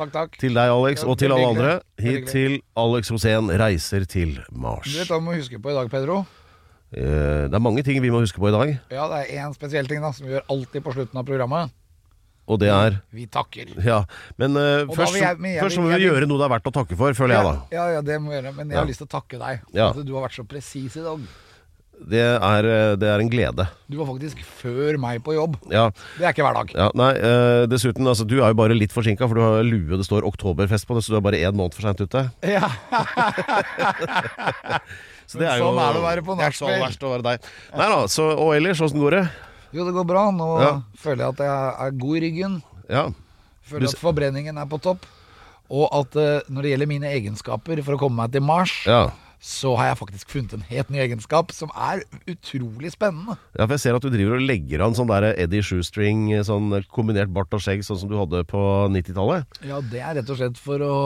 Takk, takk. til deg, Alex, og til alle andre. Hit til Alex Rosén reiser til Mars. Du vet hva vi må huske på i dag, Pedro? Eh, Det er mange ting vi må huske på i dag, Ja, det er én spesiell ting da, som vi gjør alltid på slutten av programmet. og det er Vi takker. Ja, men eh, da først, vil jeg- men jeg først vil- må jeg vi vil- gjøre noe det er verdt å takke for, føler jeg da. Ja, ja, det må vi gjøre. Men jeg Ja. har lyst til å takke deg. Ja. at du har vært så presis i dag. Det er, eh, det er en glede. Du var faktisk før meg på jobb. Ja, Det er ikke hver dag. ja nei, eh, dessuten, altså, du er jo bare litt forsinka, for du har lue det står oktoberfest på det, så du er bare én måned for seint ute. Ja. Så Men sånn er det å være på Det er ikke så verst å være deg. Nei da, så, og ellers, åssen går det? Jo, det går bra. Nå Ja. føler jeg at jeg er god i ryggen. Ja. Føler at forbrenningen er på topp. Og at eh, når det gjelder mine egenskaper for å komme meg til Mars, Ja. Så har jeg faktisk funnet en helt ny egenskap som er utrolig spennende. Ja, for jeg ser at du driver og legger an sånn der Eddie Shoestring, sånn kombinert bart og skjegg, sånn som du hadde på 90-tallet. Ja, det er rett og slett for å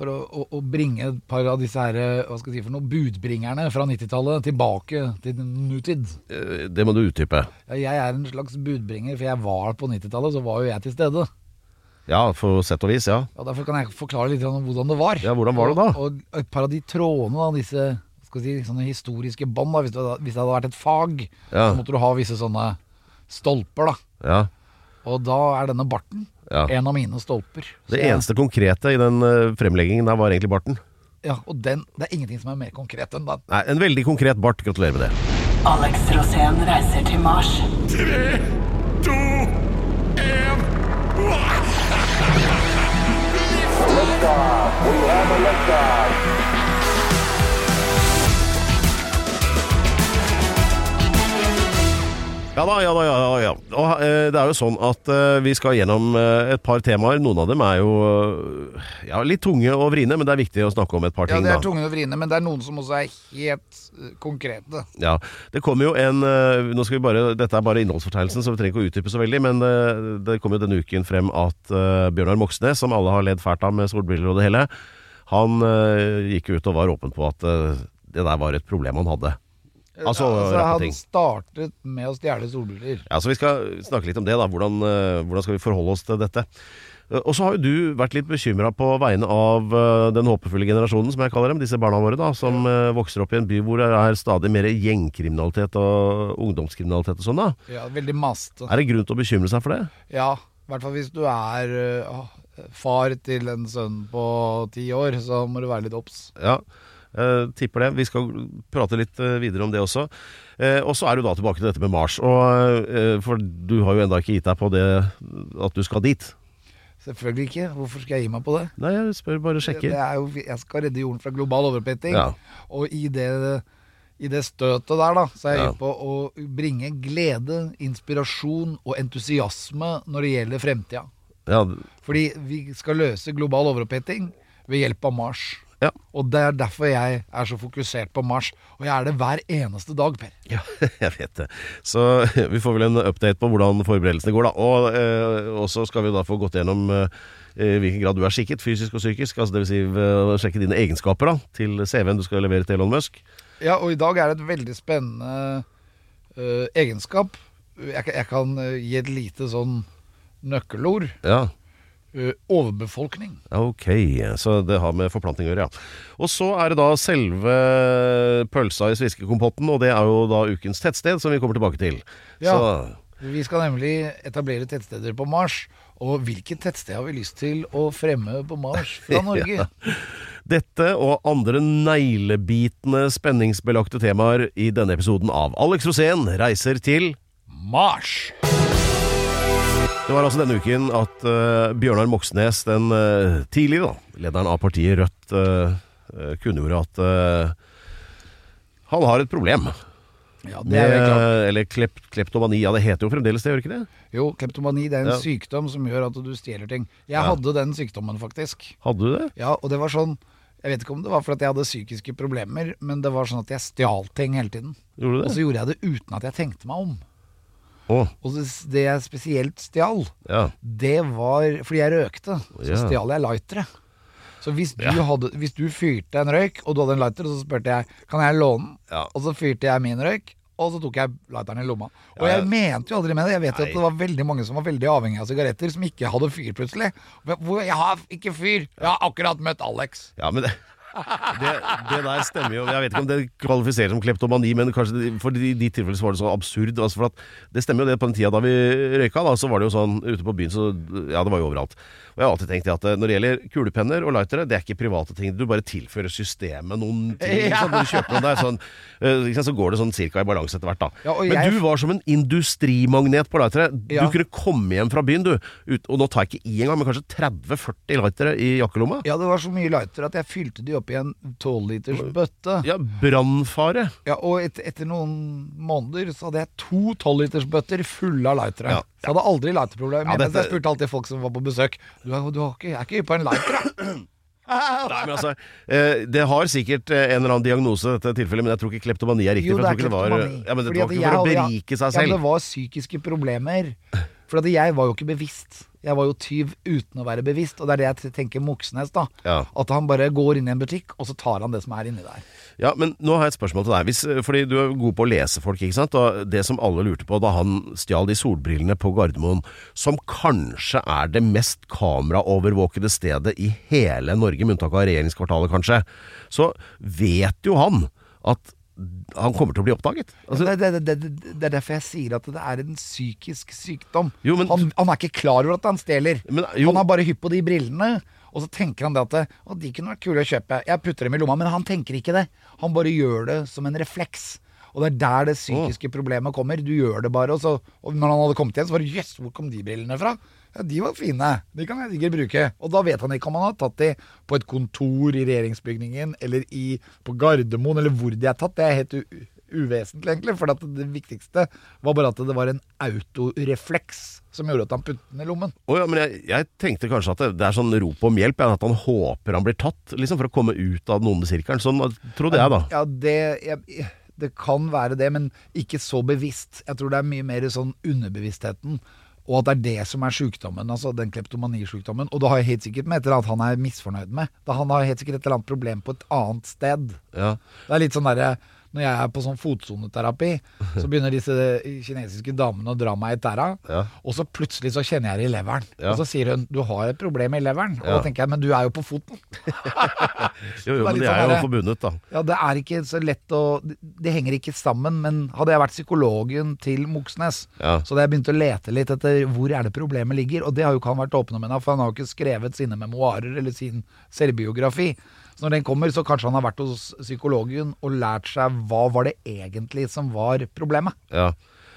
for å, å, å bringe et par av disse her, hva skal jeg si for noe, budbringerne fra 90-tallet tilbake til nutid. Eh, Det må du utdype. Ja, jeg er en slags budbringer, for jeg var på 90-tallet, så var jo jeg til stede. Ja, for sett og vis, ja. ja. Derfor kan jeg forklare litt om hvordan det var. Ja, hvordan var det da? Og, og et par av de trådene, da, disse skal jeg si, sånne historiske bånd, hvis, hvis det hadde vært et fag, Ja. så måtte du ha visse sånne stolper. da. ja. Og da er denne barten Ja. en av mine stolper. Det jeg- eneste konkrete i den eh, fremleggingen der var egentlig barten. Ja, og den, det er ingenting som er mer konkret enn den. Nei, En veldig konkret bart. Gratulerer med det. Alex Rosén reiser til Mars. Ja da, ja da, ja da. Ja. Og eh, det er jo sånn at eh, vi skal gjennom eh, et par temaer. Noen av dem er jo eh, ja, litt tunge og vriene, men det er viktig å snakke om et par Ja, ting. det er da. tunge og vriene, men det er noen som også er helt eh, konkrete. Ja, det kommer jo en eh, nå skal vi bare, Dette er bare innholdsfortegnelsen, så vi trenger ikke å utdype så veldig. Men eh, det kom jo denne uken frem at eh, Bjørnar Moxnes, som alle har ledd fælt av med solbriller og det hele, han eh, gikk ut og var åpen på at eh, det der var et problem han hadde. Altså, altså han startet med å stjele solbriller. Ja, så Vi skal snakke litt om det. da, Hvordan, eh, hvordan skal vi forholde oss til dette? Eh, Og så har jo du vært litt bekymra på vegne av eh, den håpefulle generasjonen, som jeg kaller dem. Disse barna våre da, som ja. vokser opp i en by hvor det er stadig mer gjengkriminalitet og ungdomskriminalitet og sånn. da. Ja, Veldig maste. Er det grunn til å bekymre seg for det? Ja, i hvert fall hvis du er å, far til en sønn på ti år, så må du være litt obs. Ja, eh, tipper det. Vi skal prate litt eh, videre om det også. Uh, og så er du da tilbake til dette med Mars. Og, uh, for du har jo enda ikke gitt deg på det at du skal dit. Selvfølgelig ikke. Hvorfor skal jeg gi meg på det? Nei, jeg spør bare Det sjekker. er jo, jeg skal redde jorden fra global overoppheting. Ja. Og i det, i det støtet der, da, så er jeg Ja. på å bringe glede, inspirasjon og entusiasme når det gjelder fremtida. Ja, Fordi vi skal løse global overoppheting ved hjelp av Mars. Ja. Og det er derfor jeg er så fokusert på Mars. Og jeg er det hver eneste dag, Per. Ja, jeg vet det. Så vi får vel en update på hvordan forberedelsene går, da. Og eh, så skal vi da få gått gjennom eh, i hvilken grad du er skikket, fysisk og psykisk. Altså Dvs. Si, eh, sjekke dine egenskaper da, til CV-en du skal levere til Elon Musk. Ja, og i dag er det et veldig spennende øh, egenskap. Jeg, jeg kan gi et lite sånn nøkkelord. Ja. Overbefolkning. Ok, så det har med forplanting å gjøre, ja. Og så er det da selve pølsa i sviskekompotten, og det er jo da ukens tettsted, som vi kommer tilbake til. Ja. Så Vi skal nemlig etablere tettsteder på Mars. Og hvilket tettsted har vi lyst til å fremme på Mars fra Norge? Ja. Dette og andre neglebitende spenningsbelagte temaer i denne episoden av Alex Rosén reiser til Mars! Det var altså denne uken at uh, Bjørnar Moxnes, den uh, tidligere da, lederen av partiet Rødt, uh, kunngjorde at han har et problem. Ja, det er klart. eller klep, kleptomani. Ja, det heter jo fremdeles det, gjør ikke det? Jo, kleptomani det er en Ja. sykdom som gjør at du stjeler ting. Jeg Ja. hadde den sykdommen, faktisk. Hadde du det? Ja, og det var sånn Jeg vet ikke om det var fordi jeg hadde psykiske problemer, men det var sånn at jeg stjal ting hele tiden. Gjorde du det? Og så gjorde jeg det uten at jeg tenkte meg om. Å, Og det, jeg spesielt stjal, ja. det var fordi jeg røkte. Så Ja. stjal jeg lightere. Så hvis du, hadde, hvis du fyrte en røyk, og du hadde en lighter, så spurte jeg Kan jeg låne den, Ja. og så fyrte jeg min røyk, og så tok jeg lighteren i lomma. Og Ja, jeg ja. mente jo aldri med det. Jeg vet jo Nei. at det var veldig mange som var veldig avhengige av sigaretter, som ikke hadde fyr plutselig. Jeg har ikke fyr! Jeg har akkurat møtt Alex. Ja, men det, det, det der stemmer jo. Jeg vet ikke om det kvalifiserer som kleptomani, men kanskje for i ditt tilfelle så var det så absurd. Altså for at det stemmer jo det på den tida da vi røyka, da, så var det jo sånn ute på byen, så ja, det var jo overalt. Og jeg har alltid tenkt at eh, når det gjelder kulepenner og lightere, det er ikke private ting. Du bare tilfører systemet noen ting. Ja. Sånn, du kjøper noe der, sånn, liksom, så går det sånn cirka i balanse etter hvert, da. Ja, men jeg- du var som en industrimagnet på lightere. Ja. Du kunne komme hjem fra byen, du, ut, og nå tar jeg ikke i engang, men kanskje 30-40 lightere i jakkelomma. Ja, det var så mye lightere at jeg fylte de opp i en 12 liters bøtte. Ja, brannfare. Ja, og et, etter noen måneder så hadde jeg to 12 liters bøtter fulle av lightere. Ja, Så jeg hadde aldri lighterproblemer. Ja, dette- jeg spurte alltid folk som var på besøk Du, er- du har ikke, er ikke på en lighter, da? Nei, men altså, eh, Det har sikkert eh, en eller annen diagnose, dette tilfellet, men jeg tror ikke kleptomani er riktig. Jo, det er kleptomani. var, ja, men det var ikke for å berike seg Ja, men det var psykiske problemer. For jeg var jo ikke bevisst. Jeg var jo tyv uten å være bevisst. Og det er det jeg tenker Moxnes, da. Ja. At han bare går inn i en butikk, og så tar han det som er inni der. Ja, men nå har jeg et spørsmål til deg. Hvis, eh, fordi du er god på å lese folk, ikke sant? Og det som alle lurte på da han stjal de solbrillene på Gardermoen, som kanskje er det mest kameraovervåkede stedet i hele Norge, med unntak av regjeringskvartalet kanskje, så vet jo han at han kommer til å bli oppdaget. Altså, det, det, det, det, det er derfor jeg sier at det er en psykisk sykdom. Jo, men- han, han er ikke klar over at han stjeler. Men, Han er bare hypp på de brillene. Og så tenker han det at å, de kunne vært kule å kjøpe. Jeg putter dem i lomma, men han tenker ikke det. Han bare gjør det som en refleks. Og det er der det psykiske problemet kommer. Du gjør det bare, og så Og når han hadde kommet igjen, så var det jøss, hvor kom de brillene fra? Ja, de var fine. De kan jeg sikkert bruke. Og da vet han ikke om han har tatt de på et kontor i regjeringsbygningen, eller i, på Gardermoen, eller hvor de er tatt. Det er helt uvesentlig, egentlig. For det viktigste var bare at det var en autorefleks som gjorde at han puttet den i lommen. Oh, ja, men jeg, jeg tenkte kanskje at det, det er sånn rop om hjelp, at han håper han blir tatt, liksom for å komme ut av den onde sirkelen. Sånn trodde jeg, da. Ja, det, jeg, det kan være det, men ikke så bevisst. Jeg tror det er mye mer sånn underbevisstheten. Og at det er det som er sykdommen, altså den kleptomanisjukdommen. Og det har jeg helt sikkert med et eller annet han er misfornøyd med. Da han har helt sikkert et eller annet problem på et annet sted. Ja. Det er litt sånn derre når jeg er på sånn fotsoneterapi, så begynner disse kinesiske damene å dra meg i tæra, Ja. og så plutselig så kjenner jeg det i leveren. Ja. Og så sier hun 'du har et problem i leveren'. Og Ja. da tenker jeg 'men du er jo på foten'. Jo, jo, Det men de er sånn jo derre- forbundet, da. Ja, det er ikke så lett å Det henger ikke sammen, men hadde jeg vært psykologen til Moxnes, så hadde jeg begynt å lete litt etter hvor er det problemet ligger, og det har jo ikke han vært åpen med, for han har jo ikke skrevet sine memoarer eller sin selvbiografi. Når den kommer, så kanskje han har vært hos psykologen og lært seg hva var det egentlig som var problemet. Ja.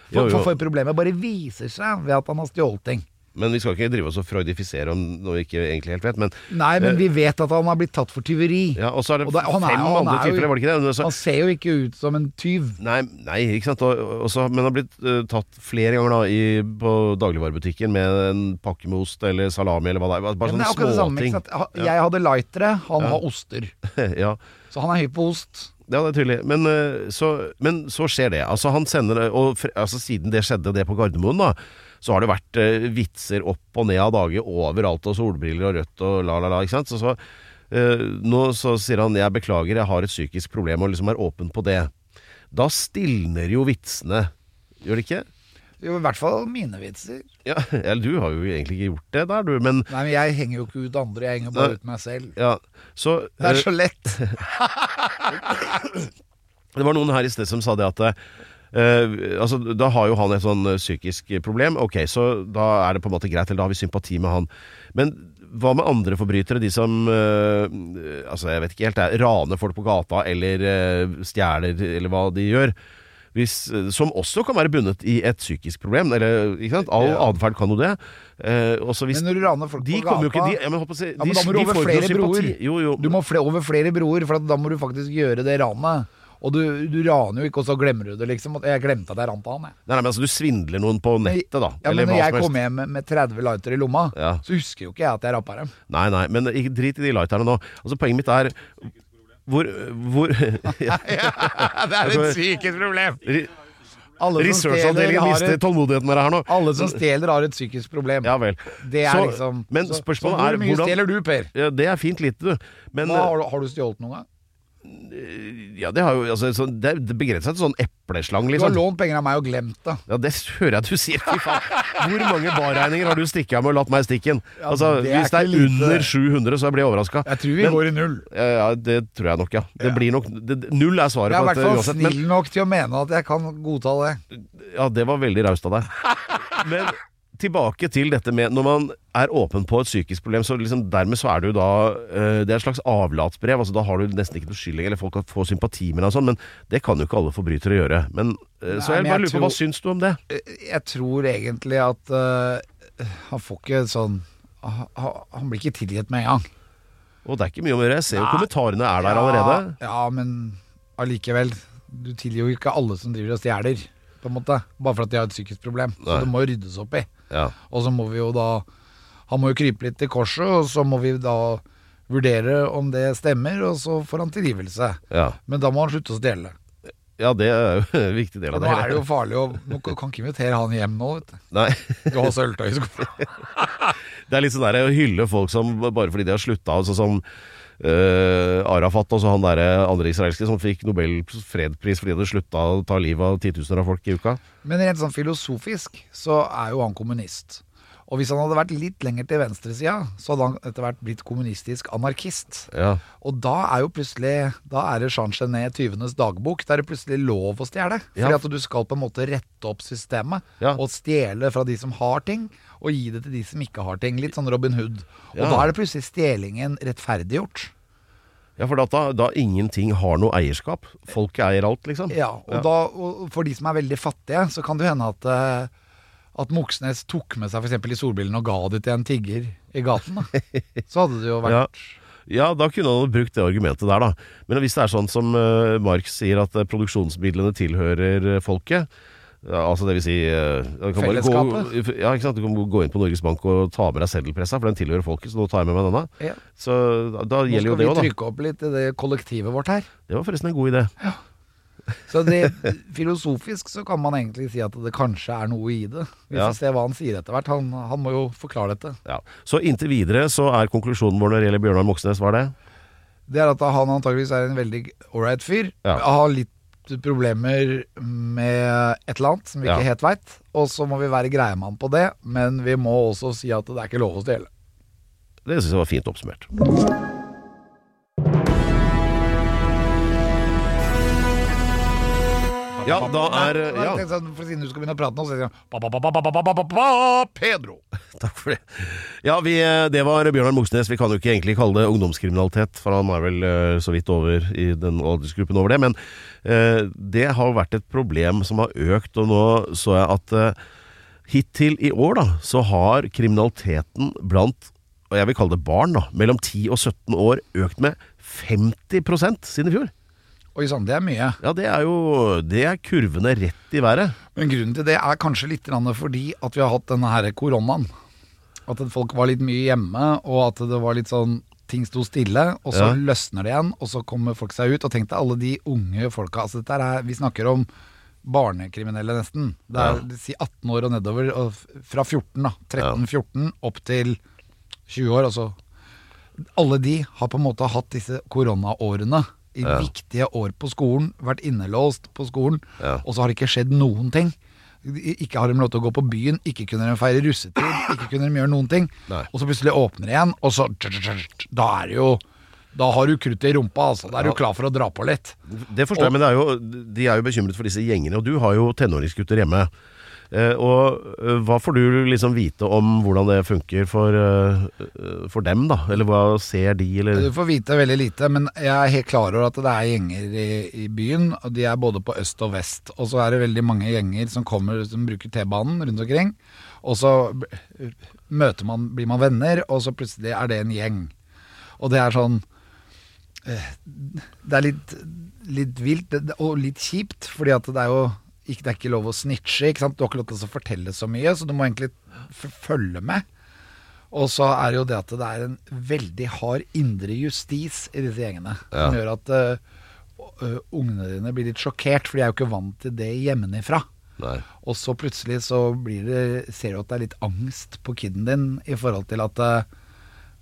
For, Jo, for, for, for problemet bare viser seg ved at han har stjålet ting. Men vi skal ikke drive oss og freudifisere om noe vi ikke egentlig helt vet. Men, Nei, men Eh, vi vet at han har blitt tatt for tyveri. ja, og så er det, er fem han andre typer, var det ikke det? Så- Han ser jo ikke ut som en tyv. Nei, nei, ikke sant. Og, og så- men han har blitt uh, tatt flere ganger da i, på dagligvarebutikken med en pakke med ost eller salami eller hva det er. Bare Ja, er sånne småting. samme. Ikke sant? Jeg hadde lightere, han har oster. ja. Så han er høy på ost. Ja, det er tydelig. Men, eh, så, men så skjer det. Altså, han sender Og altså, siden det skjedde, det på Gardermoen, da, så har det vært eh, vitser opp og ned av dage overalt, og solbriller og rødt og la, la, la. Ikke sant? Så, så eh, nå så sier han 'jeg beklager, jeg har et psykisk problem', og liksom er åpen på det. Da stilner jo vitsene, gjør det ikke? Jo, i hvert fall mine vitser. Ja, eller du har jo egentlig ikke gjort det der, du, men Nei, men jeg henger jo ikke ut andre, jeg henger bare ut meg selv. ja, så Det er eh, så lett. Det var noen her i sted som sa det at eh, altså, Da har jo han et sånn eh, psykisk problem. Ok, så da er det på en måte greit, eller da har vi sympati med han. Men hva med andre forbrytere? De som eh, altså jeg vet ikke helt, jeg, raner folk på gata eller eh, stjeler, eller hva de gjør. Hvis, eh, som også kan være bundet i et psykisk problem. Eller, ikke sant? All atferd kan jo det. Eh, Men når du raner folk de på gata ikke de, ja, men, si, ja, men de, da må du over flere broer. Jo, jo. Du må over flere broer, for at da må du faktisk gjøre det ranet. Og du, du raner jo ikke, og så glemmer du det, liksom. Jeg glemte at jeg rant av han, jeg. Nei, nei, men altså, du svindler noen på nettet, da. Ja, eller men når jeg helst. kom hjem med, med 30 lighter i lomma, Ja. så husker jo ikke jeg at jeg rappa dem. Nei, nei, men ikke drit i de lighterne nå. Altså, poenget mitt er hvor, hvor ja, det er et psykisk problem! som stjeler, Researchavdelingen mister tålmodigheten med deg her nå. alle som stjeler, har et psykisk problem. Ja vel. Det er Så- liksom Men så, spørsmålet så er Hvor mye hvordan stjeler du, Per? ja, Det er fint lite, du. Men Hva, har, du, har du stjålet noen gang? Ja, det, har jo, altså, så det, begrenser seg til sånn epleslang, Du har liksom. lånt penger av meg og glemt det. Ja, det hører jeg du sier. Fy faen. Hvor mange barregninger har du stikket av med og latt meg stikke inn? Altså, det er hvis det er lite. under 700, så blir jeg overraska. Jeg tror vi går i null. Ja, ja, det tror jeg nok, ja. Det blir nok det, Null er svaret Jeg er i på hvert dette fall uansett. Men, snill nok til å mene at jeg kan godta det. ja, det var veldig raust av deg. Men tilbake til dette med Når man er åpen på et psykisk problem, så liksom dermed så er jo da eh, Det er et slags avlatsbrev. Altså Da har du nesten ikke noe skyld eller folk kan få sympati med deg og sånn, men det kan jo ikke alle forbrytere gjøre. Men, eh, så Nei, jeg bare lurer på, hva syns du om det? Jeg tror egentlig at uh, han får ikke sånn han, blir ikke tilgitt med en gang. Og det er ikke mye om å gjøre. Jeg ser jo Nei. kommentarene er der allerede. Ja, ja, men allikevel. Du tilgir jo ikke alle som driver og stjeler, på en måte. Bare for at de har et psykisk problem. Så det må jo ryddes opp i. Ja. Og så må vi jo da Han må jo krype litt til korset, og så må vi da vurdere om det stemmer, og så får han tilgivelse. Ja. Men da må han slutte å stjele. ja, det er jo en viktig del av det. nå er det jo farlig å Nå kan ikke invitere han hjem nå, vet du. Nei. Du har sølvtøy i skoene. Det er litt sånn der å hylle folk som bare fordi de har slutta, sånn som eh, Arafat og så han der, andre israelske som fikk Nobels fredspris fordi de slutta å ta livet av titusener av folk i uka. Men rent sånn filosofisk så er jo han kommunist. Og hvis han hadde vært litt lenger til venstresida, så hadde han etter hvert blitt kommunistisk anarkist. Ja. Og da er jo plutselig Da er det Jean Genet, tyvenes dagbok. Da er det plutselig lov å stjele. Ja. Fordi at du skal på en måte rette opp systemet. Ja. Og stjele fra de som har ting, og gi det til de som ikke har ting. Litt sånn Robin Hood. Og Ja. da er det plutselig stjelingen rettferdiggjort. Ja, for da, da ingenting har noe eierskap. Folket eier alt, liksom. Ja, og, Da, og for de som er veldig fattige, så kan det hende at eh, at Moxnes tok med seg f.eks. i solbrillene og ga det til en tigger i gaten. Da. Så hadde det jo vært Ja. Ja, da kunne han brukt det argumentet der, da. Men hvis det er sånn som uh, Marx sier, at eh, produksjonsmidlene tilhører folket ja, altså det vil si eh, du kan bare. Gå, ja, ikke sant? Du kan gå inn på Norges Bank og ta med deg seddelpressa, for den tilhører folket, så nå tar jeg med meg denne. Ja. Så da, da Nå gjelder jo skal det vi òg, da. trykke opp litt i det kollektivet vårt her. Det var forresten en god idé. Så det, filosofisk så kan man egentlig si at det kanskje er noe i det. Vi Ja. får se hva han sier etter hvert. Han, han må jo forklare dette. Ja. Så inntil videre så er konklusjonen vår når det gjelder Bjørnar Moxnes, hva er det? Det er at han antageligvis er en veldig ålreit fyr. Ja. Har litt problemer med et eller annet som vi ikke Ja. helt veit. Og så må vi være greie med på det, men vi må også si at det er ikke lov å stjele. Det syns jeg var fint oppsummert. Ja, da er ja. Sånn, for Siden du skal begynne å prate nå, så sier han Pedro. Takk for det. Ja, vi, eh, det var Bjørnar Moxnes. Vi kan jo ikke egentlig kalle det ungdomskriminalitet, for han er vel eh, så vidt over i den aldersgruppen over det. Men eh, det har vært et problem som har økt, og nå så jeg at eh, hittil i år da, så har kriminaliteten blant og jeg vil kalle det barn, da, mellom 10 og 17 år økt med 50 siden i fjor. Oi sann, det er mye. Ja, det er jo det er kurvene rett i været. Men grunnen til det er kanskje litt fordi at vi har hatt denne her koronaen. At folk var litt mye hjemme, og at det var litt sånn Ting sto stille, og så Ja. løsner det igjen, og så kommer folk seg ut. Og tenk deg alle de unge folka. Altså dette er, vi snakker om barnekriminelle, nesten. Det er Ja. si 18 år og nedover. Og fra 14, da. 13-14 opp til 20 år. Altså. Alle de har på en måte hatt disse koronaårene i Ja. viktige år på skolen, vært innelåst på skolen, Ja. og så har det ikke skjedd noen ting. Ikke har de lov til å gå på byen, ikke kunne de feire russetid, ikke kunne de gjøre noen ting. Nei. Og så plutselig åpner det igjen, og så Da er det jo Da har du kruttet i rumpa, altså. Da er du klar for å dra på litt. Det forstår jeg, men det er jo, de er jo bekymret for disse gjengene. Og du har jo tenåringsgutter hjemme. Eh, og eh, hva får du liksom vite om hvordan det funker for, eh, for dem, da? Eller hva ser de, eller Du får vite veldig lite, men jeg er helt klar over at det er gjenger i, i byen. Og de er både på øst og vest. Og så er det veldig mange gjenger som kommer som bruker T-banen rundt omkring. Og så møter man, blir man venner, og så plutselig er det en gjeng. Og det er sånn Det er litt litt vilt og litt kjipt, fordi at det er jo ikke, det er ikke lov å snitche. Ikke sant? Du har ikke lov til å fortelle så mye, så du må egentlig følge med. Og så er det jo det at det er en veldig hard indre justis i disse gjengene. Som gjør at uh, ungene dine blir litt sjokkert, for de er jo ikke vant til det hjemmefra. Nei. Og så plutselig så blir det, ser du at det er litt angst på kiden din i forhold til at eh,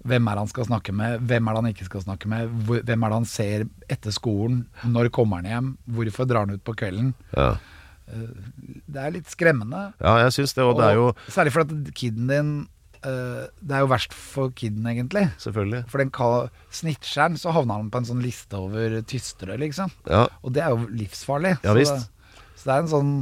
hvem er det han skal snakke med, hvem er det han ikke skal snakke med, hvem er det han ser etter skolen, når kommer han hjem, hvorfor drar han ut på kvelden. Ja. Det er litt skremmende. ja, jeg syns det, og det er jo Særlig fordi kiden din eh, Det er jo verst for kiden, egentlig. Selvfølgelig. For den snitcheren, så havna han på en sånn liste over tystere, liksom. Ja. Og det er jo livsfarlig. Ja, så, visst. det, så det er en sånn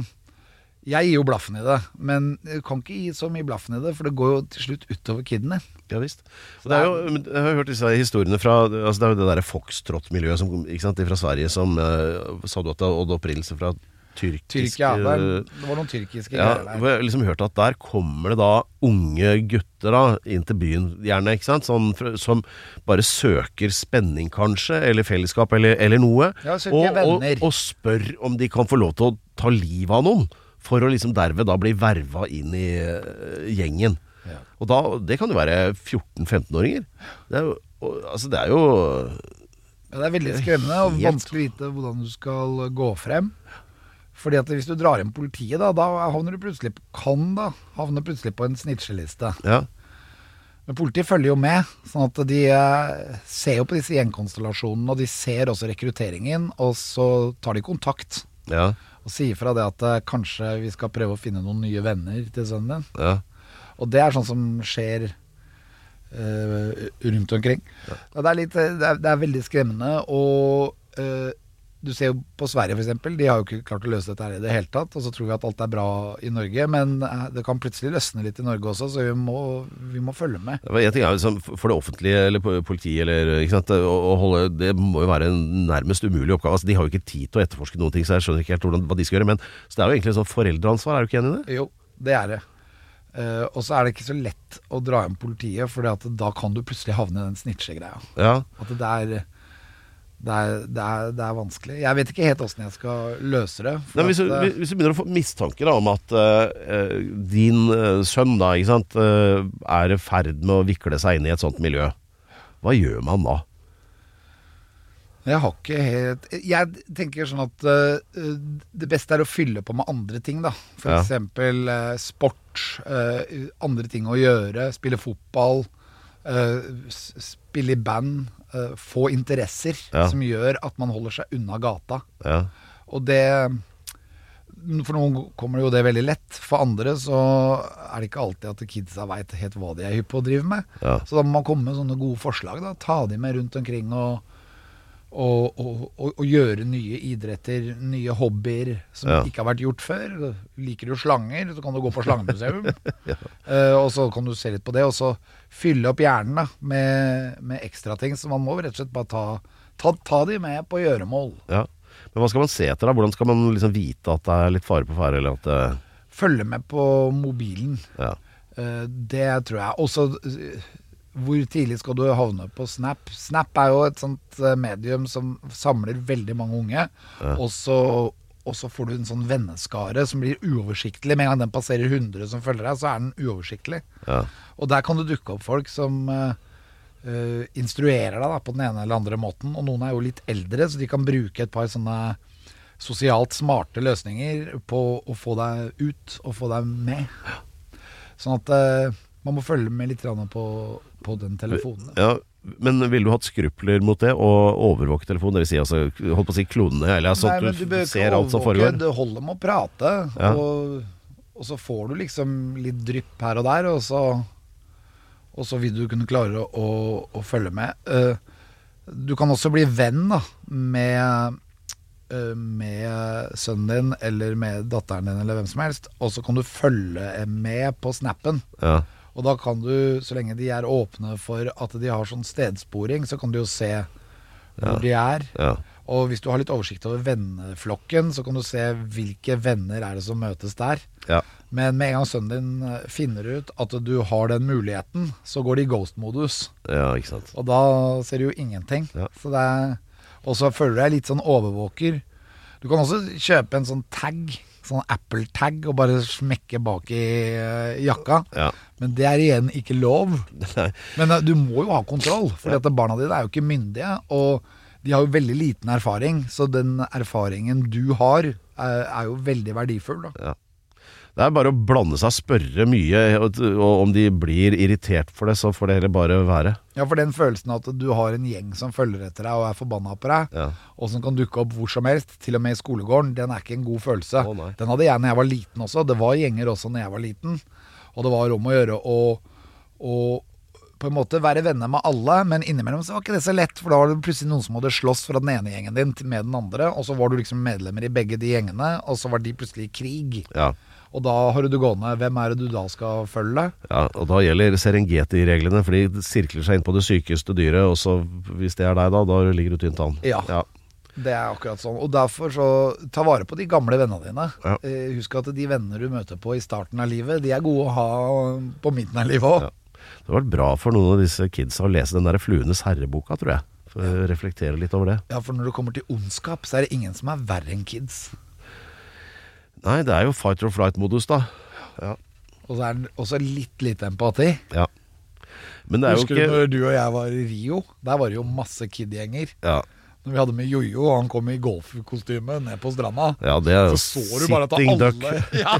Jeg gir jo blaffen i det, men du kan ikke gi så mye blaffen i det, for det går jo til slutt utover kiden din. Ja visst. Det er jo, jeg har hørt disse historiene fra altså Det er jo det derre foxtrot-miljøet som fra Sverige som uh, Sa du at det hadde opprinnelse fra tyrkisk Tyrkia, det, er- det var noen tyrkiske Ja, greier der. jeg liksom hørt at der kommer det da unge gutter da inn til byen, gjerne, ikke sant? Sånn, som bare søker spenning, kanskje, eller fellesskap, eller, eller noe. Ja, og, og, og spør om de kan få lov til å ta livet av noen, for å liksom derved da bli verva inn i eh, gjengen. Og da, det kan jo være 14-15-åringer. Det Altså, det er jo Ja, det er veldig skremmende og vanskelig å vite hvordan du skal gå frem. Fordi at hvis du drar inn politiet, da, da havner du plutselig kan da havne plutselig på en snitcheliste. Ja. Men politiet følger jo med, sånn at de eh, ser jo på disse gjengkonstellasjonene, og de ser også rekrutteringen, og så tar de kontakt Ja. Og sier fra det at eh, kanskje vi skal prøve å finne noen nye venner til sønnen din. Ja. Og det er sånn som skjer uh, rundt omkring. Ja, det, er litt, det, er, det er veldig skremmende. Og eh, du ser jo på Sverige f.eks. De har jo ikke klart å løse dette her i det hele tatt. Og så tror vi at alt er bra i Norge, men eh, det kan plutselig løsne litt i Norge også, så vi må, vi må følge med. En ting er liksom, For det offentlige eller politiet eller, ikke sant, å, holde, Det må jo være en nærmest umulig oppgave. Altså, de har jo ikke tid til å etterforske noen ting, så jeg skjønner ikke helt hvordan, hva de skal gjøre. Men Så det er jo egentlig sånn foreldreansvar, er du ikke enig i det? Jo, det er det. Uh, og så er det ikke så lett å dra inn politiet, for da kan du plutselig havne i den snitchegreia. Ja. At det er, det, er, det, er, det er vanskelig. Jeg vet ikke helt åssen jeg skal løse det. Nei, hvis, du, hvis du begynner å få mistanke da, om at uh, din uh, sønn da, ikke sant, uh, er i ferd med å vikle seg inn i et sånt miljø, hva gjør man da? Jeg har ikke helt Jeg tenker sånn at det beste er å fylle på med andre ting, da. For Ja. sport, andre ting å gjøre. Spille fotball, s- spille i band. uh, få interesser Ja. som gjør at man holder seg unna gata. Ja. Og det For noen kommer jo det veldig lett. For andre så er det ikke alltid at kidsa veit helt hva de er hypp på å drive med. Ja. Så da må man komme med sånne gode forslag. da Ta de med rundt omkring og, og, og, og, gjøre nye idretter, nye hobbyer som Ja. ikke har vært gjort før. Liker du slanger, så kan du gå på slangemuseum. Eh, og så kan du se litt på det, og så fylle opp hjernen da med, med ekstra ting. Så man må rett og slett bare ta, ta, ta de med på gjøremål. ja. Men hva skal man se etter da? Hvordan skal man liksom vite at det er litt fare på ferde, eller at eh, Følge med på mobilen. ja. Uh, Det tror jeg. Også hvor tidlig skal du havne på Snap? Snap er jo et sånt eh, medium som samler veldig mange unge. Og, så, og så får du en sånn venneskare som blir uoversiktlig. Med en gang den passerer 100 som følger deg, så er den uoversiktlig. Ja. Og der kan det dukke opp folk som eh, instruerer deg da, på den ene eller andre måten. Og noen er jo litt eldre, så de kan bruke et par sånne sosialt smarte løsninger på å få deg ut og få deg med. Sånn at eh, man må følge med litt på, på den telefonen. ja. Men ville du hatt skrupler mot det, å overvåke telefonen? Det vil si, altså, holdt på å si klonene, eller men at du du, ser alt som foregår? Det holder med å prate. Ja. Og, og så får du liksom litt drypp her og der, og så, og så vil du kunne klare å, å, å følge med. Eh, du kan også bli venn da, med, eh, med sønnen din eller med datteren din eller hvem som helst, og så kan du følge med på snappen. Ja. Og da kan du, så lenge de er åpne for at de har sånn stedsporing, så kan du jo se hvor de er. Ja. Og hvis du har litt oversikt over venneflokken, så kan du se hvilke venner er det som møtes der. Ja. Men med en gang sønnen din eh, finner ut at du har den muligheten, så går de i ghost-modus. ja, ikke sant. Og da ser du jo ingenting. Ja. Så det er, Og så føler du deg litt sånn overvåker. Du kan også kjøpe en sånn tag, sånn Apple-tag, og bare smekke bak i uh, jakka. Ja. Men det er igjen ikke lov. Men uh, du må jo ha kontroll, for ja. barna dine er jo ikke myndige. Og de har jo veldig liten erfaring, så den erfaringen du har, er, er jo veldig verdifull. Da. Det er bare å blande seg, spørre mye, og, og om de blir irritert for det, så får det heller bare være. Ja, for den følelsen at du har en gjeng som følger etter deg og er forbanna på deg, Ja. og som kan dukke opp hvor som helst, til og med i skolegården, den er ikke en god følelse. Nei. den hadde jeg når jeg var liten også. Det var gjenger også når jeg var liten. Og det var om å gjøre å, på en måte være venner med alle, men innimellom så var ikke det så lett, for da var det plutselig noen som hadde slåss fra den ene gjengen din til med den andre, og så var du liksom medlemmer i begge de gjengene, og så var de plutselig i krig. Ja. Og da har du det gående. Hvem er det du da skal følge? Ja, og da gjelder Serengeti-reglene, for de sirkler seg inn på det sykeste dyret, og så hvis det er deg da, da ligger du tynt an. Ja. ja. Det er akkurat sånn. Og derfor så ta vare på de gamle vennene dine. Ja. Eh, husk at de venner du møter på i starten av livet, de er gode å ha på midten av livet òg. Ja. Det har vært bra for noen av disse kidsa å lese den der Fluenes herre-boka, tror jeg. For å reflektere litt over det. Ja, for når det kommer til ondskap, så er det ingen som er verre enn kids. Nei, det er jo fight or flight-modus, da. Og så er det også litt lite empati. Ja. Men det er jo Husker du når du og jeg var i Rio? Der var det jo masse kid-gjenger. ja. Når vi hadde med Jojo, og han kom i golfkostyme ned på stranda. ja, det er jo Så så du bare at alle, duck. ja,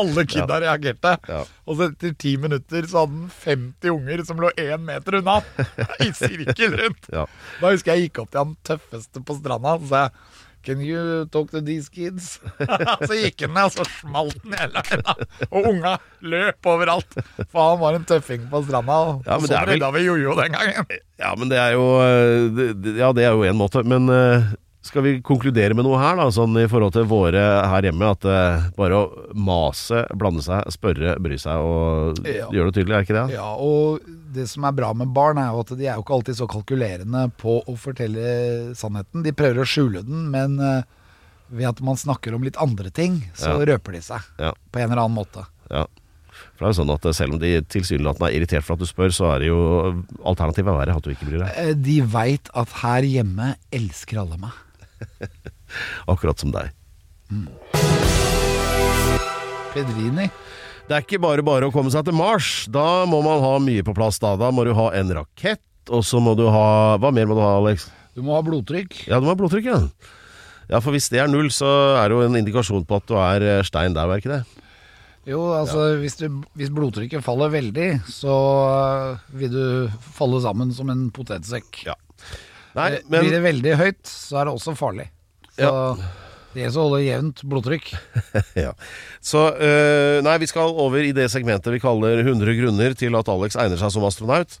alle kidda reagerte. Ja. Og så etter ti minutter så hadde han 50 unger som lå én meter unna, i sirkel rundt. Ja. Da husker jeg gikk opp til han tøffeste på stranda og sa jeg, Can you talk to these kids? så gikk han ned, og så smalt han i hele øynene. Og unga løp overalt. For han var en tøffing på stranda. Og Ja, så er vel- vi Jojo den gangen. Ja, men det er jo det- Ja, det er jo en måte. Men øh, skal vi konkludere med noe her, da? Sånn i forhold til våre her hjemme. At uh, bare å mase, blande seg, spørre, bry seg og Ja. gjøre det tydelig, er ikke det? Ja, og det som er bra med barn, er jo at de er jo ikke alltid så kalkulerende på å fortelle sannheten. De prøver å skjule den, men uh, ved at man snakker om litt andre ting, så Ja. røper de seg. Ja. På en eller annen måte. Ja. For det er jo sånn at øh, selv om de tilsynelatende er irritert for at du spør, så er det jo alternativet verre at du ikke bryr deg. Eh, De veit at her hjemme elsker alle meg. Akkurat som deg. Pedrini. Det er ikke bare bare å komme seg til Mars. Da må man ha mye på plass. Da Da må du ha en rakett, og så må du ha Hva mer må du ha, Alex? Du må ha blodtrykk. Ja, du må ha blodtrykk, ja. Ja, for hvis det er null, så er det jo en indikasjon på at du er eh, stein der, er ikke det? Jo, altså hvis, du, hvis blodtrykket faller veldig, så eh, vil du falle sammen som en potetsekk. Ja. Nei, Eh, men Blir det veldig høyt, så er det også farlig. Så det gjelder å holde jevnt blodtrykk. ja. Så øh, Nei, vi skal over i det segmentet vi kaller 100 grunner til at Alex egner seg som astronaut.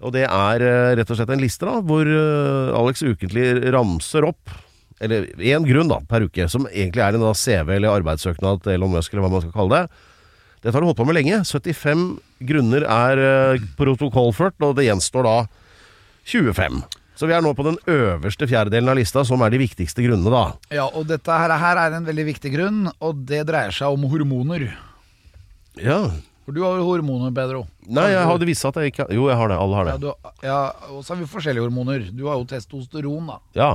Og det er øh, rett og slett en liste da hvor øh, Alex ukentlig ramser opp eller én grunn da, per uke, som egentlig er en da, CV eller arbeidssøknad til Elon Musk, eller hva man skal kalle det. Dette har du holdt på med lenge. 75 grunner er protokollført, og det gjenstår da 25. Så vi er nå på den øverste fjerdedelen av lista, som er de viktigste grunnene, da. Ja, og dette her, her er en veldig viktig grunn, og det dreier seg om hormoner. Ja. For du har jo hormoner, Pedro. Nei, jeg hadde visst at jeg ikke Jo, jeg har det. Alle har Ja, det. du, ja, og så har vi forskjellige hormoner. Du har jo testosteron, da. Ja.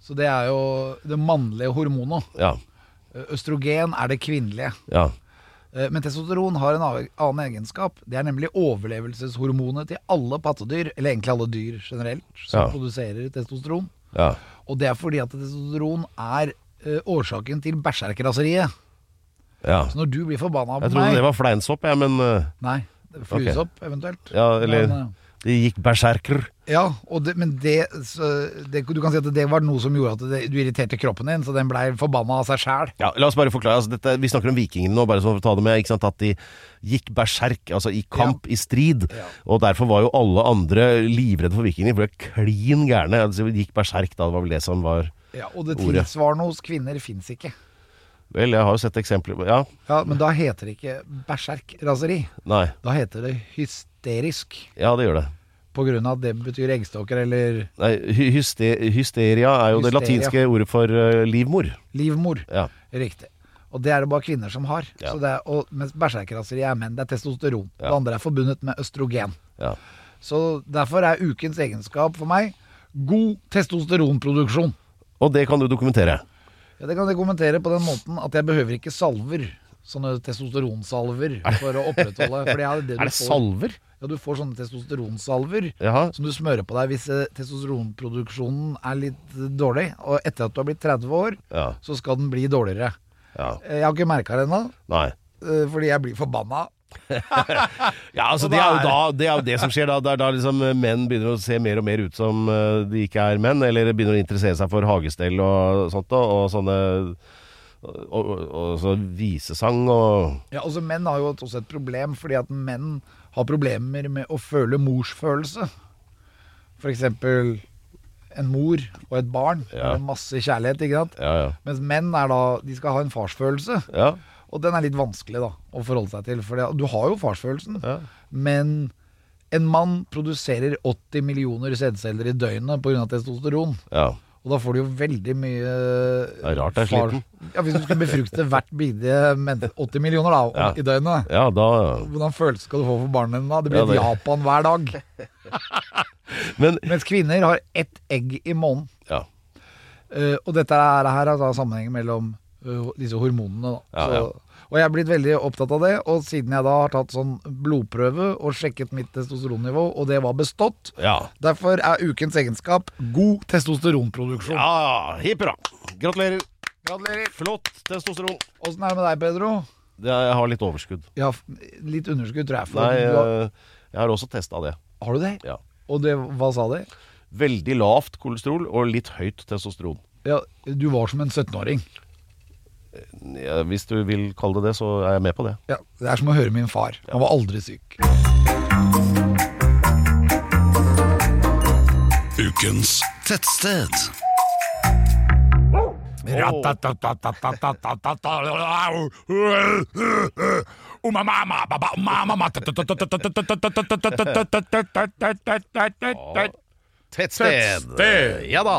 Så det er jo det mannlige hormonet. Ja. Østrogen er det kvinnelige. Ja. Eh, Men testosteron har en annen egenskap. Det er nemlig overlevelseshormonet til alle pattedyr, eller egentlig alle dyr generelt, som Ja. produserer testosteron. Ja. Og det er fordi at testosteron er ø, årsaken til berserkerraseriet. ja. Så når du blir forbanna på Jeg trodde meg det var fleinsopp, jeg, men uh... Nei, fluesopp eventuelt. Ja, eller Men, uh... Det gikk berserker. Ja, og det, men det, det Du kan si at det var noe som gjorde at det, du irriterte kroppen din, så den blei forbanna av seg sjæl. Ja, la oss bare forklare. Altså, dette, vi snakker om vikingene nå, bare så for å ta det med. At de gikk berserk, altså i kamp, i strid. Og derfor var jo alle andre livredde for vikingene, de ble klin gærne. Altså, de gikk berserk da, det var vel det som var ordet. Ja, og det tilsvarende hos kvinner fins ikke. Vel, jeg har jo sett eksempler Ja, Ja, Men da heter det ikke berserkraseri. Da heter det hysterisk. Ja, det gjør det. Av at det betyr eggstokker eller Nei, hy- hysteria er jo det latinske ordet for øh, livmor. livmor. Ja. Riktig. Og det er det bare kvinner som har. Ja. Så det er, og, mens bæsjerkraseri er menn. Det er testosteron. Ja. Det andre er forbundet med østrogen. Ja. Så derfor er ukens egenskap for meg God testosteronproduksjon. Og det kan du dokumentere. Ja, Det kan jeg kommentere på den måten at jeg behøver ikke salver. Sånne testosteronsalver for å opprettholde det er, det Er salver? Ja, du får sånne testosteronsalver Jaha. som du smører på deg hvis eh, testosteronproduksjonen er litt eh, dårlig. Og etter at du har blitt 30 år, Ja. så skal den bli dårligere. ja. Eh, Jeg har ikke merka det ennå, fordi jeg blir forbanna. Ja, altså det er, jo da det er jo det som skjer da. Er da liksom menn begynner å se mer og mer ut som de ikke er menn, eller begynner å interessere seg for hagestell og sånt, og, og sånne og, og, og så visesang og Ja, altså Menn har jo også et problem, fordi at menn har problemer med å føle morsfølelse. Eksempel en mor og et barn Ja. med masse kjærlighet. ikke sant? Ja, ja. Mens menn er da, de skal ha en farsfølelse. ja. Og den er litt vanskelig da å forholde seg til. For det, du har jo farsfølelsen, Ja. men en mann produserer 80 millioner sædceller i døgnet pga. testosteron. ja. Og da får du jo veldig mye Det er rart det er far- sliten. Ja, Hvis du skulle befrukte hvert bidige men 80 millioner da, Ja. i døgnet, Ja, da hvordan følelse skal du få for barna dine da? Det blir Ja, det- Japan hver dag. Men Mens kvinner har ett egg i måneden. Ja. Uh, og dette er, her er da sammenhengen mellom disse hormonene. Da. Ja, Så, ja. Og jeg er blitt veldig opptatt av det. Og siden jeg da har tatt sånn blodprøve og sjekket mitt testosteronnivå, og det var bestått, Ja. derfor er ukens egenskap god testosteronproduksjon. ja hipp hurra. Gratulerer. Gratulerer. Flott testosteron. Åssen er det med deg, Pedro? Det, jeg har litt overskudd. Ja, litt underskudd, tror jeg. Nei, har, eh, jeg har også testa det. har du det? Ja. Og det, hva sa det? Veldig lavt kolesterol og litt høyt testosteron. Ja, du var som en 17-åring. Ja, hvis du vil kalle det det, så er jeg med på det. Ja, Det er som å høre min far. Han var aldri syk. Ukens tettsted. Tettsted. Ja da.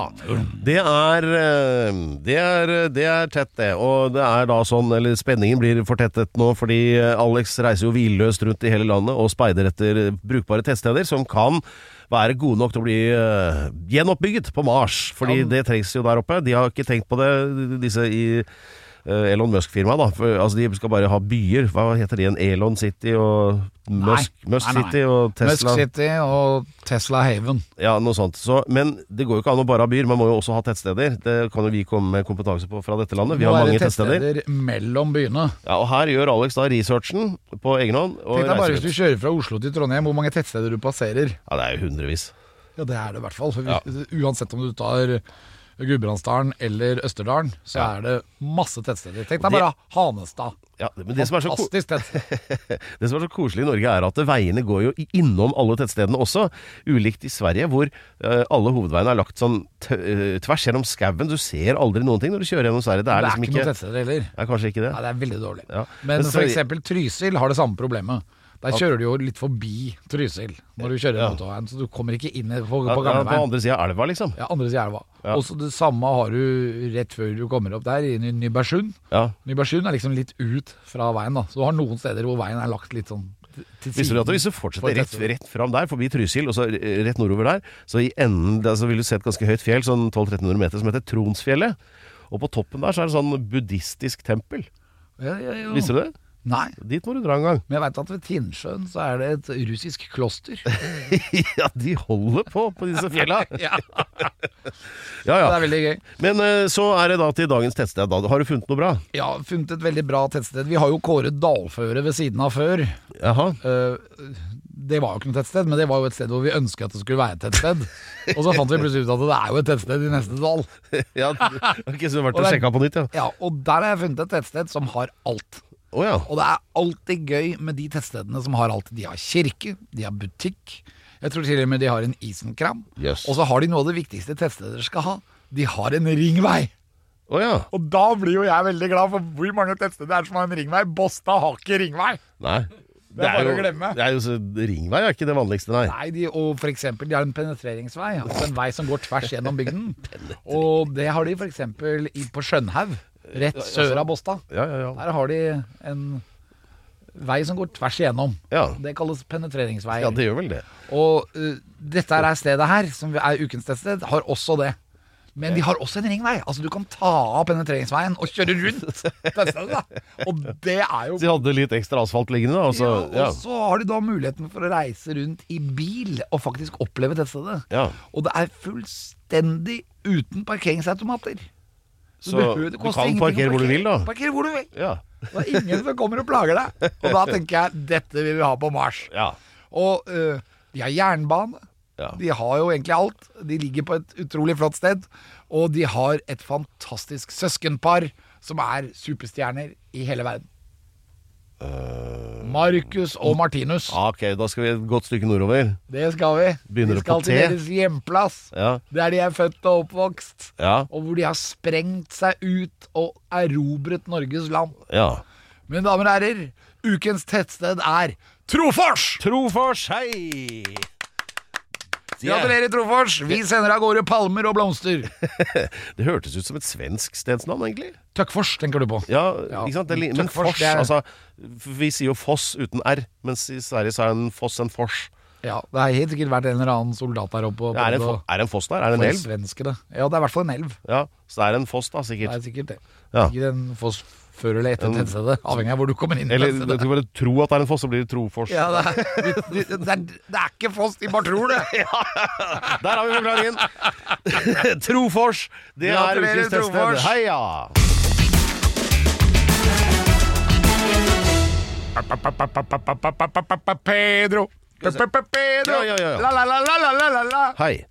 Det er, eh, det er Det er tett, det. Og det er da sånn, eller spenningen blir fortettet nå, fordi eh, Alex reiser jo hvilløst rundt i hele landet og speider etter brukbare tettsteder som kan være gode nok til å bli uh, gjenoppbygget på Mars. Fordi det trengs jo der oppe. De har ikke tenkt på det, disse i Elon Musk-firmaet, da. For, altså, de skal bare ha byer. Hva heter de igjen? Elon City og Musk, Musk Nei, nei. City og Tesla. Musk City og Tesla Haven. Ja, noe sånt. Så, men det går jo ikke an å bare ha byer, man må jo også ha tettsteder. Det kan jo vi komme med kompetanse på fra dette landet. Vi har mange tettsteder. tettsteder mellom byene. Ja, og her gjør Alex da researchen på egen hånd. Tenk deg bare hvis du kjører fra Oslo til Trondheim, hvor mange tettsteder du passerer. Ja, det er jo hundrevis. Ja, det er det i hvert fall. Hvis, Uansett om du tar Gudbrandsdalen eller Østerdalen, så er det masse tettsteder. Tenk deg bare Hanestad. Ja, men det som, er så, det som er så koselig i Norge, er at veiene går jo innom alle tettstedene også. Ulikt i Sverige, hvor eh, alle hovedveiene er lagt sånn eh, tvers gjennom skauen. Du ser aldri noen ting når du kjører gjennom Sverige. Det Det er er liksom ikke noen tettsteder heller. Det er kanskje ikke det. Nei, det er veldig dårlig. Ja. Men Men eksempel Trysil har det samme problemet. Der kjører du jo litt forbi Trysil når du kjører Ja. motorveien, så du kommer ikke inn på, på gamleveien. ja, på andre sida av elva, liksom. Ja, andre siden av elva. Ja. Og så det samme har du rett før du kommer opp der, i Nybergsund. Ja. Nybergsund er liksom litt ut fra veien, da. Så du har noen steder hvor veien er lagt litt sånn Visste du at hvis du fortsetter rett, rett fram der, forbi Trysil, og så eh, rett nordover der, så i enden der så vil du se et ganske høyt fjell, sånn 1200-1300 meter, som heter Tronsfjellet. Og på toppen der så er det sånn buddhistisk tempel. Ja, ja, ja. Visste du det? Nei. Dit må du dra en gang. Men jeg veit at ved Tinnsjøen så er det et russisk kloster. ja, de holder på på disse fjella. ja, Ja, Det er veldig gøy. Men eh, så er det da til dagens tettsted. Da. Har du funnet noe bra? Ja, funnet et veldig bra tettsted. Vi har jo kåret Dalføre ved siden av før. Jaha. Eh, det var jo ikke noe tettsted, men det var jo et sted hvor vi ønsket at det skulle være et tettsted. Og så fant vi plutselig ut at det er jo et tettsted i neste dal. Ja, okay, så det har vært Og og er- sjekka på nytt, ja. Ja, Og der har jeg funnet et tettsted som har alt. Å ja. Og det er alltid gøy med de tettstedene som har alt. De har kirke, de har butikk. Jeg tror til og med de har en isenkram. Yes. Og så har de noe av det viktigste tettsteder skal ha. De har en ringvei. Oh, ja. Og da blir jo jeg veldig glad, for hvor mange tettsteder er det som har en ringvei? Båstad har ikke ringvei. Nei. Det er bare jo, å. Det er jo så, ringvei er ikke det vanligste, nei. Nei, de, og for eksempel, de har en penetreringsvei, altså en vei som går tvers gjennom bygden. Og det har de eksempel på Skjønhaug, rett sør av Båstad. Ja, ja, ja. Der har de en vei som går tvers igjennom. Ja. Det kalles penetreringsvei. Ja, det gjør vel det. Og uh, dette er stedet her, som er ukens teststed, har også det. Men de har også en ringvei. Altså Du kan ta av penetreringsveien og kjøre rundt tettstedet. da. Og det er jo de hadde litt ekstra asfalt liggende. Altså, ja. Og så har de da muligheten for å reise rundt i bil og faktisk oppleve tettstedet. Ja. Og det er fullstendig uten parkeringsautomater. Så du, du kan parkere hvor du vil, da. Parkere hvor du vil. Ja. Det er ingen som kommer og plager deg. Og da tenker jeg dette vil vi ha på Mars. ja. Og uh, de har jernbane. Ja. De har jo egentlig alt. De ligger på et utrolig flott sted. Og de har et fantastisk søskenpar som er superstjerner i hele verden. Marcus og Martinus. Ok, da skal vi et godt stykke nordover. Det skal vi. Begynner de skal til deres hjemplass. Ja. Der de er født og oppvokst. Ja. Og hvor de har sprengt seg ut og erobret Norges land. ja. Mine damer og herrer, ukens tettsted er Trofors! Trofors, hei! Gratulerer, Trofors! Vi sender av gårde palmer og blomster. Det hørtes ut som et svensk stedsnavn, egentlig. Tøkkfors, tenker du på. Ja, ikke sant? Det, men Tøkkfors, fors, det er- altså Vi sier jo foss uten r, mens i Sverige så er en foss en fors. Ja, Det har helt sikkert vært en eller annen soldat der oppe. Er det en, er det en foss der? Er det en elv? Svenskere. Ja, det er i hvert fall en elv. Ja, så det er en foss, da, Det sikkert. er sikkert det. Ja. Sikkert en foss før eller etter tettstedet, avhengig av hvor du kommer inn. Eller du kan bare tro at det er en foss, så blir det Trofors. Ja, det er, det, det, er, det er ikke Foss, de bare tror det! Der har vi forklaringen! Trofors! Det er Gratulerer, ukens teststed. Heia! Pedro! Pedro! Ja, ja, ja, ja. La, la, la, la, la, la, la. Hei.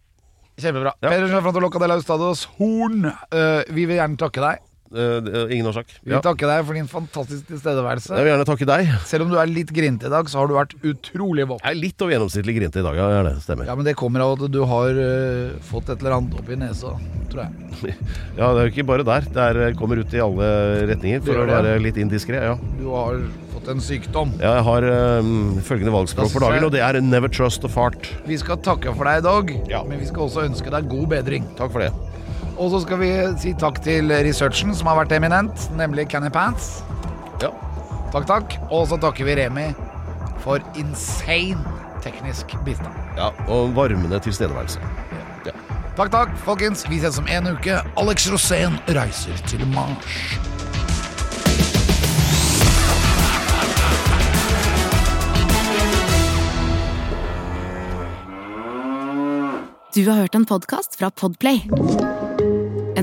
Kjempebra. Ja. Pedro Gianfranto Locca de la Ustados Horn, uh, vi vil gjerne takke deg. Eh, eh, ingen årsak. Vi Ja. takke deg for din fantastiske tilstedeværelse. Jeg vil gjerne takke deg. Selv om du er litt grinete i dag, så har du vært utrolig våken. Jeg er litt over gjennomsnittlig grinete i dag, ja. Det stemmer. Ja, men det kommer av at du har uh, fått et eller annet opp i nesa, tror jeg. Ja, det er jo ikke bare der. Det er, kommer ut i alle retninger, for å være litt indiskré. Ja. Du har fått en sykdom. Ja, Jeg har eh, følgende valgspråk for dagen, og det er 'never trust a fart'. Vi skal takke for deg i dag, Ja. men vi skal også ønske deg god bedring. Takk for det. Og så skal vi si takk til researchen som har vært eminent, nemlig Canny Pants. Ja. Takk, takk. Og så takker vi Remi for insane teknisk bistand. ja og varmende tilstedeværelse. Ja. Takk, takk, folkens. Vi ses om en uke. Alex Rosén reiser til Mars. Du har hørt en podkast fra Podplay.